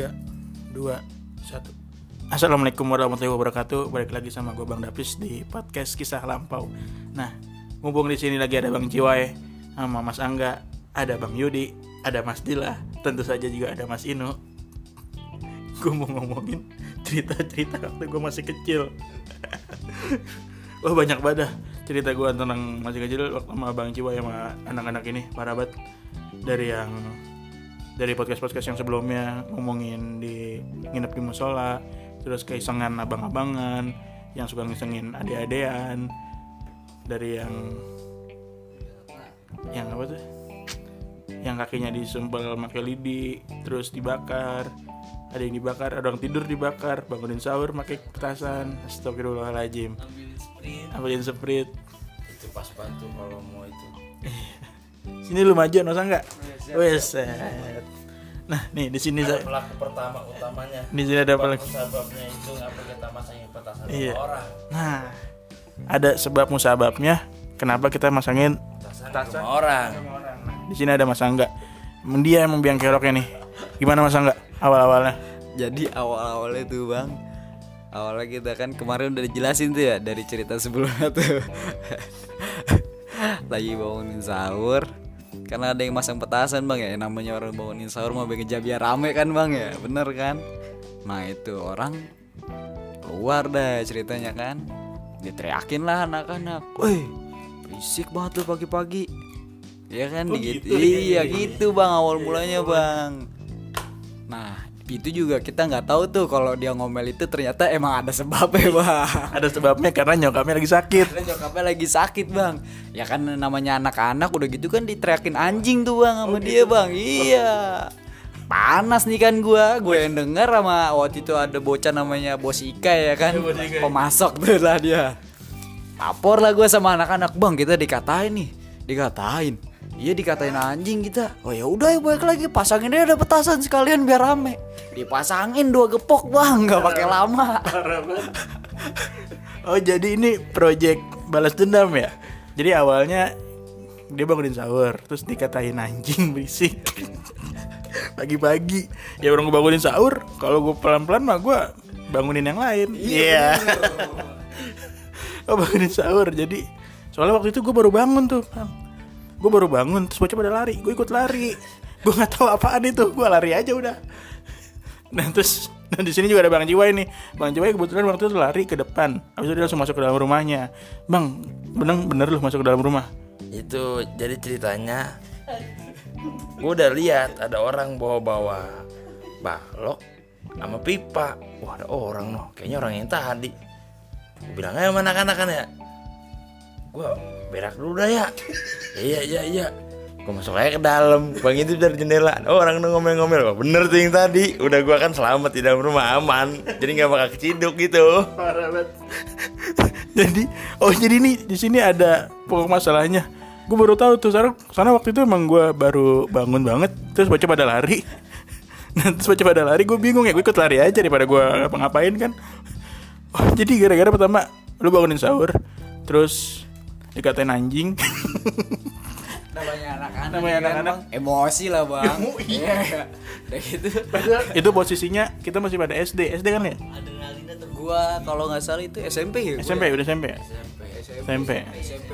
tiga dua satu. Assalamualaikum warahmatullahi wabarakatuh. Balik lagi sama gue Bang Dapis di podcast kisah lampau. Nah, mumpung di sini lagi ada Bang Ciwai Sama Mas Angga Ada Bang Yudi Ada Mas Dila Tentu saja juga ada Mas Inu. Gue mau ngomongin cerita-cerita waktu gue masih kecil. Wah banyak banget cerita gue tentang masih kecil waktu sama Bang Ciwai sama anak-anak ini Parah banget Dari yang dari podcast-podcast yang sebelumnya ngomongin di nginep di musola terus keisengan abang-abangan yang suka ngisengin ade-adean dari yang yang apa tuh? Yang kakinya disempel pakai lidi terus dibakar ada yang dibakar ada orang tidur dibakar bangunin sahur pakai petasan astagfirullahaladzim. Ambilin sprite itu pas bantu kalau mau itu sini lu maju nosa nggak? Wes nah nih di sini saya pelaku pertama utamanya. Di sini ada lagi sebabnya itu ngapa kita masangin petasan Iya. sama orang. Nah, ada sebab musababnya kenapa kita masangin petasan sama orang. di sini ada Mas Angga. Dia yang biang keroknya nih. Gimana Mas Angga awal-awalnya? Jadi awal-awalnya tuh bang Awalnya kita kan kemarin udah dijelasin tuh ya Dari cerita sebelumnya tuh. Lagi bangunin sahur Karena ada yang masang petasan bang ya. Namanya orang bangunin sahur mau bikin biar rame kan bang ya. Bener kan? Nah itu orang Keluar dah ceritanya kan. Diteriakin lah anak-anak. Woi berisik banget tuh pagi-pagi. Ya kan? Gitu. Iya gitu bang awal mulanya bang. Nah itu juga kita nggak tahu tuh kalau dia ngomel itu ternyata emang ada sebabnya bang. Ada sebabnya karena nyokapnya lagi sakit. Karena nyokapnya lagi sakit bang. Ya kan namanya anak-anak udah gitu kan diteriakin anjing tuh bang sama dia bang. Iya. Panas nih kan gua, gue yang denger sama waktu itu ada bocah namanya Bos Ika ya kan, pemasok tuh lah dia. Lapor lah gue sama anak-anak bang kita dikatain nih, dikatain. Iya dikatain anjing kita. Oh ya udah ya baik lagi pasangin aja ada petasan sekalian biar rame. Dipasangin dua gepok bang, nggak pakai lama. Oh, jadi ini project balas dendam ya. Jadi awalnya dia bangunin sahur, terus dikatain anjing berisik. Pagi-pagi, ya orang gue bangunin sahur, kalau gue pelan-pelan mah gue bangunin yang lain. Iya. oh bangunin sahur, jadi soalnya waktu itu gue baru bangun tuh, gue baru bangun, terus bocah pada lari, gue ikut lari, gue nggak tahu apaan itu, gue lari aja udah. Nah terus dan di sini juga ada Bang Jiwai nih. Bang Jiwai kebetulan waktu itu lari ke depan. Habis itu dia langsung masuk ke dalam rumahnya. Bang, bener bener lu masuk ke dalam rumah. itu jadi ceritanya gue udah lihat ada orang bawa-bawa balok sama pipa wah ada orang loh kayaknya orang yang tadi gue bilang sama anak-anak kan ya gue berak dulu dah ya. Iya iya iya. Gue masuk aja ke dalam. Bang itu dari jendela. Ada orang ngomel-ngomel. Wah, bener tuh yang tadi. Udah gue kan selamat di dalam rumah aman. Jadi nggak bakal keciduk gitu. Jadi, oh jadi ini di sini ada pokok masalahnya. Gue baru tahu tuh, karena, karena waktu itu emang gue baru bangun banget, terus baca pada lari. Nah, terus baca pada lari, gue bingung ya, gue ikut lari aja daripada gue ngapa-ngapain kan. Oh, jadi gara-gara pertama lu bangunin sahur, terus dikatain anjing. namanya anak-anak Namanya kan, anak-anak. Emosi lah bang iya kayak gitu itu posisinya kita masih pada SD, SD kan ya? gua kalau nggak salah itu SMP ya SMP ya? udah SMP ya? SMP. SMP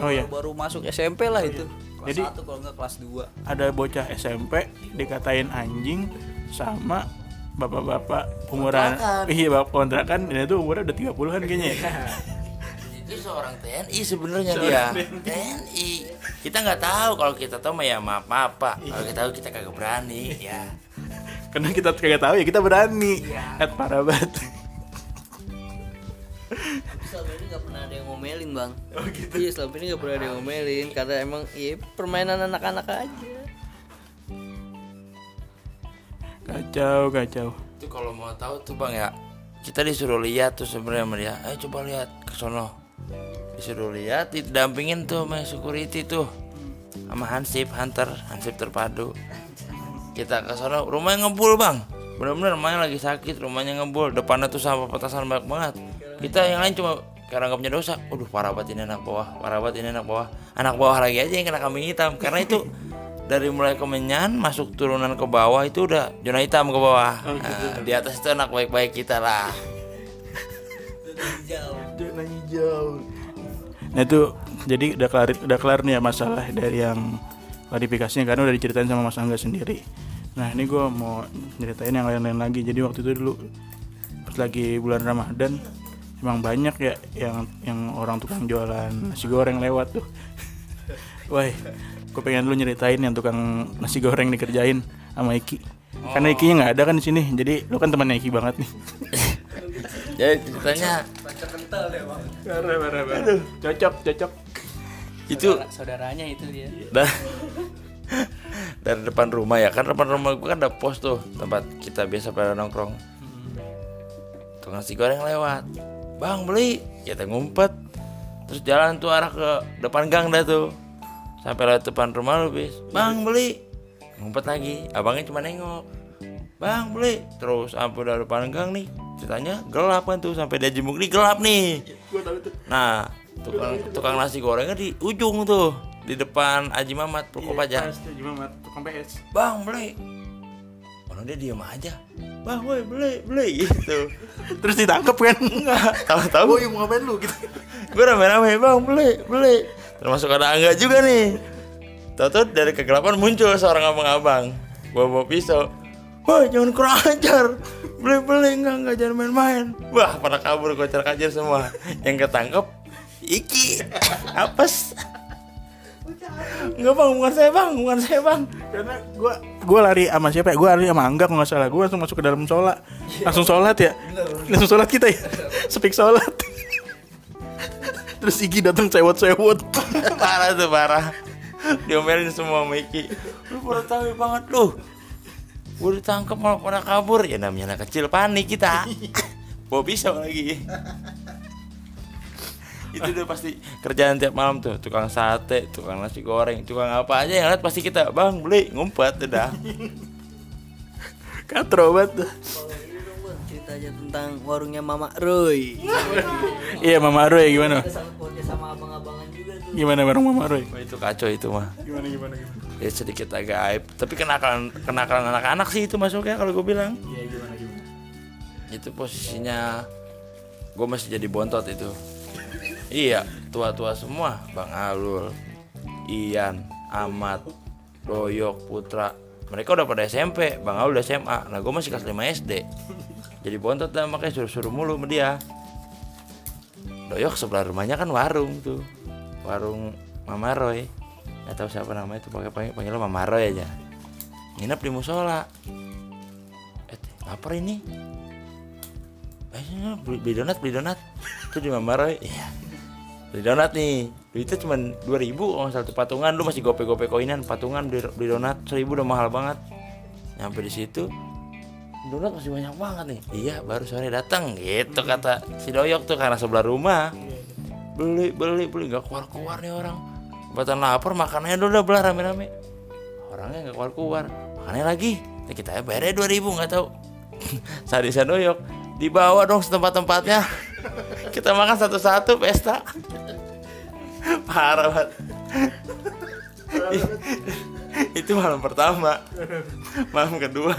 Oh iya. baru, masuk SMP lah itu kelas Jadi- 1 kalau nggak kelas 2 ada bocah SMP dikatain anjing sama bapak-bapak umuran iya bapak kontrakan ini tuh umurnya udah 30-an kayaknya ya. itu seorang TNI sebenarnya dia. TNI kita nggak tahu kalau kita tahu mah ya maaf maaf pak. Kalau kita tahu kita kagak berani ya. Karena kita kagak tahu ya kita berani. At parah banget. selama ini gak pernah ada yang ngomelin bang. Oh gitu. Iya selama ini gak pernah ada yang ngomelin karena emang iya permainan anak-anak aja. Kacau, kacau. itu kalau mau tahu tuh bang ya. Kita disuruh lihat tuh sebenarnya dia. Ayo coba lihat ke sono disuruh lihat didampingin tuh sama security tuh. Sama Hansip Hunter. Hansip terpadu. Kita ke sono rumahnya ngebul bang. Bener-bener rumahnya lagi sakit rumahnya ngebul. Depannya tuh sampah petasan banyak banget. Kita yang lain cuma karena nggak punya dosa. Waduh parah banget ini anak bawah parah banget ini anak bawah anak bawah lagi aja yang kena kambing hitam. Karena itu dari mulai kemenyan masuk turunan ke bawah itu udah zona hitam ke bawah. Nah, di atas itu anak baik-baik kita lah. Nah itu jadi udah kelar udah kelar nih ya masalah dari yang klarifikasinya karena udah diceritain sama Mas Angga sendiri. Nah ini gue mau ceritain yang lain-lain lagi. Jadi waktu itu dulu pas lagi bulan Ramadan emang banyak ya yang yang orang tukang jualan nasi goreng lewat tuh. Wah, gue pengen lu nyeritain yang tukang nasi goreng dikerjain sama Iki. Karena Ikinya nggak ada kan di sini, jadi lu kan temannya Iki banget nih. Jadi ceritanya. Aduh, cocok, cocok. itu saudaranya itu dia. Dah dari depan rumah ya kan depan rumah gua kan ada pos tuh tempat kita biasa pada nongkrong. Tukang nasi goreng lewat. Bang beli. Kita ngumpet. Terus jalan tuh arah ke depan gang dah tuh. Sampai lewat depan rumah lu bis. Bang beli. Ngumpet lagi. Abangnya cuma nengok. Bang beli. Terus sampai udah depan gang nih ceritanya gelap kan tuh sampai dia jemuk nih gelap nih. Nah tukang tukang nasi gorengnya di ujung tuh di depan Aji Mamat Purko Pajak Gimana, tukang PS. bang beli. Orang dia diem aja. Bang woi beli beli gitu. Terus ditangkap kan? nggak tahu-tahu iya mau ngapain lu gitu. gue rame-rame bang beli beli. Termasuk ada angga juga nih. Tahu-tahu dari kegelapan muncul seorang abang-abang. Bawa bawa pisau. Wah jangan kurang ajar beli beli enggak enggak jangan main-main wah pada kabur kocar kacir semua yang ketangkep iki apes Enggak bang, bukan saya bang, bukan saya bang Karena gua gua lari sama siapa ya? Gua lari sama Angga kalau nggak salah. Gua langsung masuk ke dalam sholat. Langsung sholat ya. Langsung sholat kita ya. Sepik sholat. Terus Iki datang cewot-cewot. Parah tuh, parah Diomelin semua sama Iki Lu pada tahu banget lu Gue ditangkap malah pada kabur. Ya namanya anak kecil panik kita. Bawa pisau lagi. Itu udah pasti kerjaan tiap malam tuh. Tukang sate tukang nasi goreng tukang apa aja yang lihat pasti kita bang beli. Ngumpet udah Katro banget. kalau ini dong bang cerita aja tentang warungnya Mama Roy. Iya Mama Roy gimana? ada sama keluarga sama abang-abangan juga tuh. Gimana bareng Mama Roy? Wah, itu kacau itu mah. Gimana gimana gimana? Ya sedikit agak aib. Tapi kenakalan kenakalan anak-anak sih itu masuknya kalau gue bilang. Iya gimana gimana? itu posisinya gue masih jadi bontot itu. Iya tua-tua semua. Bang Alul Ian Ahmad Doyok Putra. Mereka udah pada SMP bang Alul udah SMA nah gue masih kelas 5 SD jadi bontot dah makanya suruh-suruh mulu sama dia. Doyok sebelah rumahnya kan warung tuh. Warung Mama Roy nggak tahu siapa namanya itu pakai panggil panggilnya Mama Roy aja. Nginep di musola. Eh lapar ini. Eh sini, beli, beli donat beli donat. Itu di Mama Roy iya. Beli donat nih. Duitnya cuma 2000 kalau nggak salah tuh patungan. Lu masih gope-gope koinan patungan beli, beli donat. 1000 udah mahal banget. Nyampe di situ donat masih banyak banget nih. Iya baru sore datang gitu kata si doyok tuh karena sebelah rumah. Beli beli beli. Nggak keluar keluar nih orang batan lapar makanannya dulu udah belah rame rame orangnya nggak keluar keluar makannya lagi? Nah, kita bayarnya 2000 nggak tahu. Sadisa doyok dibawa dong setempat tempatnya kita makan satu satu pesta. Parah banget. Itu malam pertama. Malam kedua.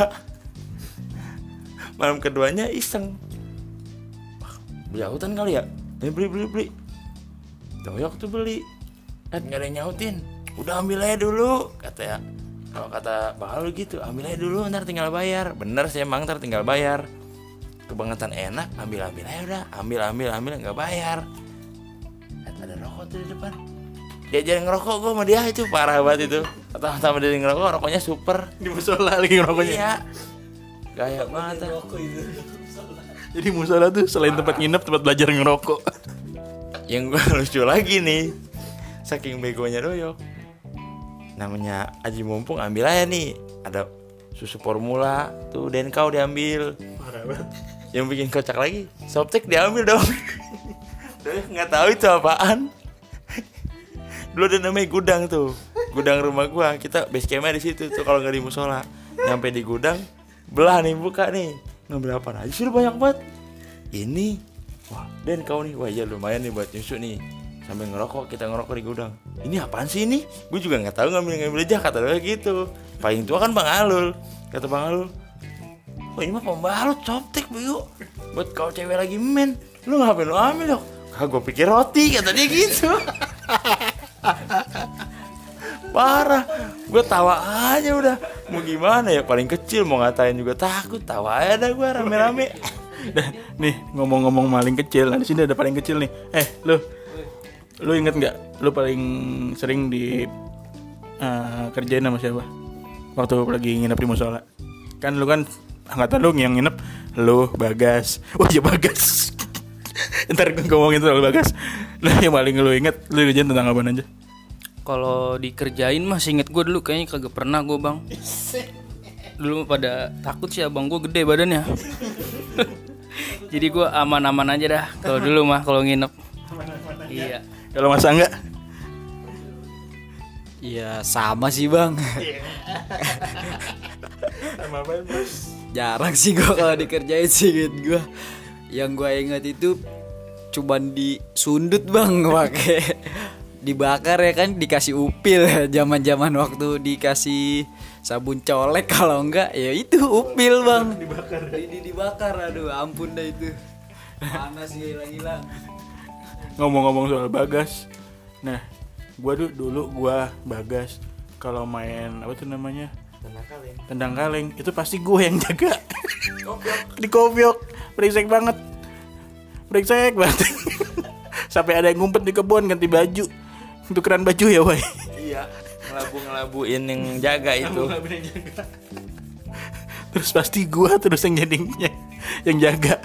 Malam keduanya iseng. Beli autan kali ya? Beli beli beli. Doyok tuh beli kan nggak ada yang nyautin. Udah ambil aja dulu kata ya. Kalau kata bakal lu gitu ambil aja dulu ntar tinggal bayar. Bener sih emang ntar tinggal bayar. Kebangetan enak ambil ambil aja udah. Ambil ambil ambil nggak bayar. Lihat, ada rokok tuh di depan. Dia jadi ngerokok gue sama dia itu parah banget itu. Pertama-tama dia ngerokok rokoknya super. Di musola lagi ngerokoknya. iya. Gaya banget. Jadi musola tuh selain tempat nginep tempat belajar ngerokok. yang gue lucu lagi nih saking begonya doyok. Namanya Aji Mumpung ambil aja nih. Ada susu formula tuh dan kau diambil. Yang bikin kocak lagi softtek diambil dong. Doyok nggak tahu itu apaan. Dulu ada namanya gudang tuh gudang rumah gua. Kita base campnya di situ tuh kalau nggak di musola. Nyampe di gudang belah nih buka nih. Ngambil apa aja sih banyak banget. Ini wah dan kau nih. Wah ya lumayan nih buat nyusu nih sambil ngerokok kita ngerokok di gudang. Ini apaan sih ini? Gue juga nggak tahu ngambil ngambil aja kata dia gitu. Paling tua kan bang Alul. Kata bang Alul oh ini mah pembalut coptek bu buat kau cewek lagi men. Lu ngapain lu ambil dong kagak gue pikir roti kata dia gitu. Parah. Gue tawa aja udah. Mau gimana ya? Paling kecil mau ngatain juga. Takut tawa aja dah gue rame-rame. Nih ngomong-ngomong maling kecil, nah di sini ada paling kecil nih. Eh, lu, lu inget nggak? Lu paling sering di eh, kerjain sama siapa? Waktu lagi nginep di musola. Kan lu kan angkatan lu yang nginep, lu Bagas. Oh iya Bagas. Ntar gue ngomongin soal Bagas. Nah yang paling lu inget, lu kerjain tentang apa aja? Kalau dikerjain mah inget gue dulu kayaknya kagak pernah gue bang. Dulu pada takut sih abang gue gede badannya. Jadi gue aman-aman aja dah kalau dulu mah kalau nginep. Iya. Kalau masa enggak? Iya sama sih bang. Sama apa? Jarang sih gue kalau dikerjain sih inget gue Yang gue inget itu Cuman disundut bang pakai Dibakar ya kan dikasih upil. Zaman zaman waktu dikasih sabun colek kalau enggak ya itu upil bang. Dibakar di, dibakar aduh ampun dah itu. Panas gila-gila ngomong-ngomong soal bagas nah gua dulu dulu gua bagas kalau main apa tuh namanya? Tendang kaleng itu pasti gue yang jaga. Di kopiok berisik banget. Berisik banget. Sampai ada yang ngumpet di kebun ganti baju. Tukeran baju ya woi iya ngelabu ngelabuin yang jaga. Itu terus pasti gua terus yang jadinya yang jaga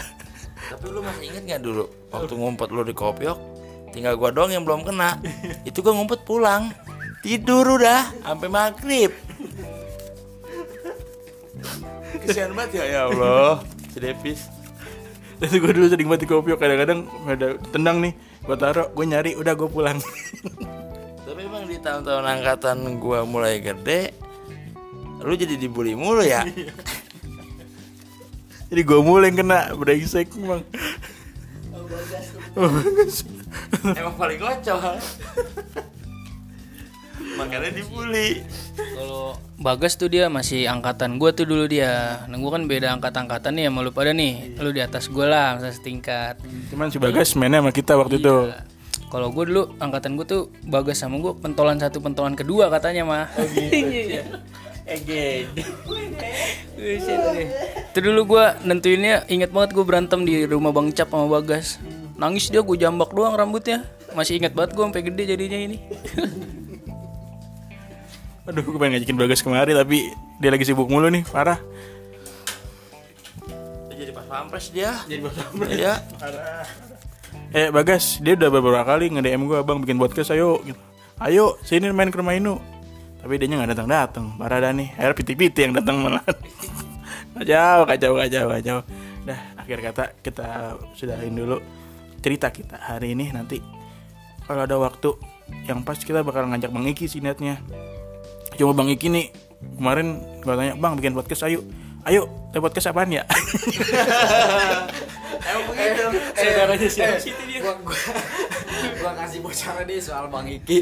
tapi lu masih inget nggak dulu? Waktu ngumpet lu di kopiok tinggal gua doang yang belum kena. Itu gua ngumpet pulang. Tidur udah sampai maghrib. Kesian banget ya ya Allah. Si Devis Jadi gue dulu sering di kopiok kadang-kadang ada tendang nih gue taruh gue nyari udah gue pulang. Tapi emang di tahun-tahun angkatan gua mulai gede lu jadi dibully mulu ya jadi gue mulai yang kena brengsek emang Oh, emang paling kocok makanya dibully Kalau Bagas tuh dia masih angkatan gue tuh dulu dia. Nah gue kan beda angkat-angkatan nih sama lu pada nih. Lu di atas gue lah, masa setingkat. cuman si bagas mainnya sama kita waktu itu Iya. Kalau gue dulu angkatan gue tuh Bagas sama gue pentolan satu pentolan kedua katanya mah. Buset deh. Itu dulu gue nentuinnya inget banget gue berantem di rumah Bang Cap sama Bagas. Nangis dia gue jambak doang rambutnya. Masih inget banget gue sampai gede jadinya ini. aduh gue pengen ngajakin bagas kemari tapi dia lagi sibuk mulu nih parah jadi pas pampres dia jadi pas pampres ya eh bagas dia udah beberapa kali nge DM gue bang bikin podcast ayo gitu. ayo sini main ke rumah Inu tapi dia nggak datang datang parah dah nih. Akhirnya piti-piti yang datang malah. Kacau kacau kacau kacau dah akhir kata kita sudahin dulu cerita kita hari ini. Nanti kalau ada waktu yang pas kita bakal ngajak bang Iki sih netnya cuma bang Iki nih kemarin gue tanya bang bikin podcast ayo ayo ada podcast apaan ya saudaranya siapa sih dia? Gua, gua, gua kasih bocoran nih soal Bang Iki.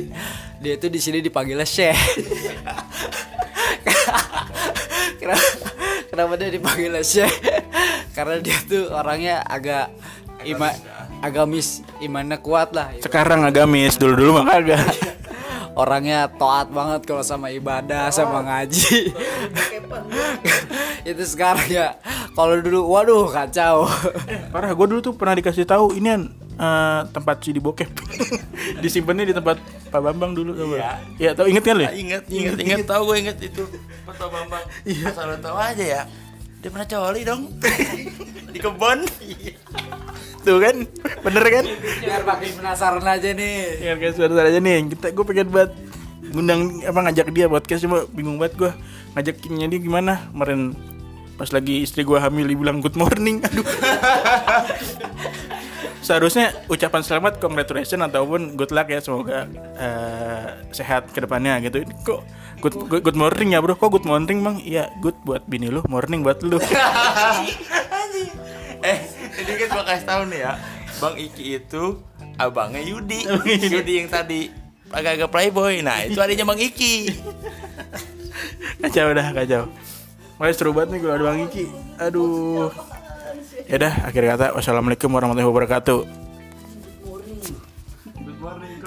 Dia tuh di sini dipanggilnya Syekh. kenapa, kenapa dia dipanggilnya Syekh? Karena dia tuh orangnya agak ima, agamis, imannya kuat lah. sekarang agamis dulu dulu mah kagak Orangnya taat banget kalau sama ibadah, sama ngaji. Itu sekarang ya. Kalau dulu, waduh kacau. Parah, gue dulu tuh pernah dikasih tahu ini eh, tempat CD bokep. Disimpannya di tempat Pak Bambang dulu. Iya. Iya, tau inget kan lu? ya? inget inget inget tahu gue inget itu foto bambang asal lo tahu aja ya dia pernah coli dong di kebun Tuh kan, bener kan? Biar makin penasaran aja nih. Ingat kan suara aja nih. Kita gue pengen banget ngundang apa ngajak dia podcast cuma bingung banget gue ngajakinnya dia gimana kemarin pas lagi istri gue hamil dibilang good morning. Aduh. Seharusnya ucapan selamat congratulations ataupun good luck ya semoga eh, sehat ke depannya gitu. Ini kok good, good good morning ya bro? Kok good morning bang iya good buat bini lu morning buat lu. Eh ini kan gua kasih tahu nih ya. Bang Iki itu abangnya Yudi. Yudi. Yang tadi agak-agak playboy. Nah itu adanya Bang Iki. Kacau dah kacau Wah seru banget nih gue ada Bang Iki. Aduh. Ya dah akhir kata. Wassalamualaikum warahmatullahi wabarakatuh. Good morning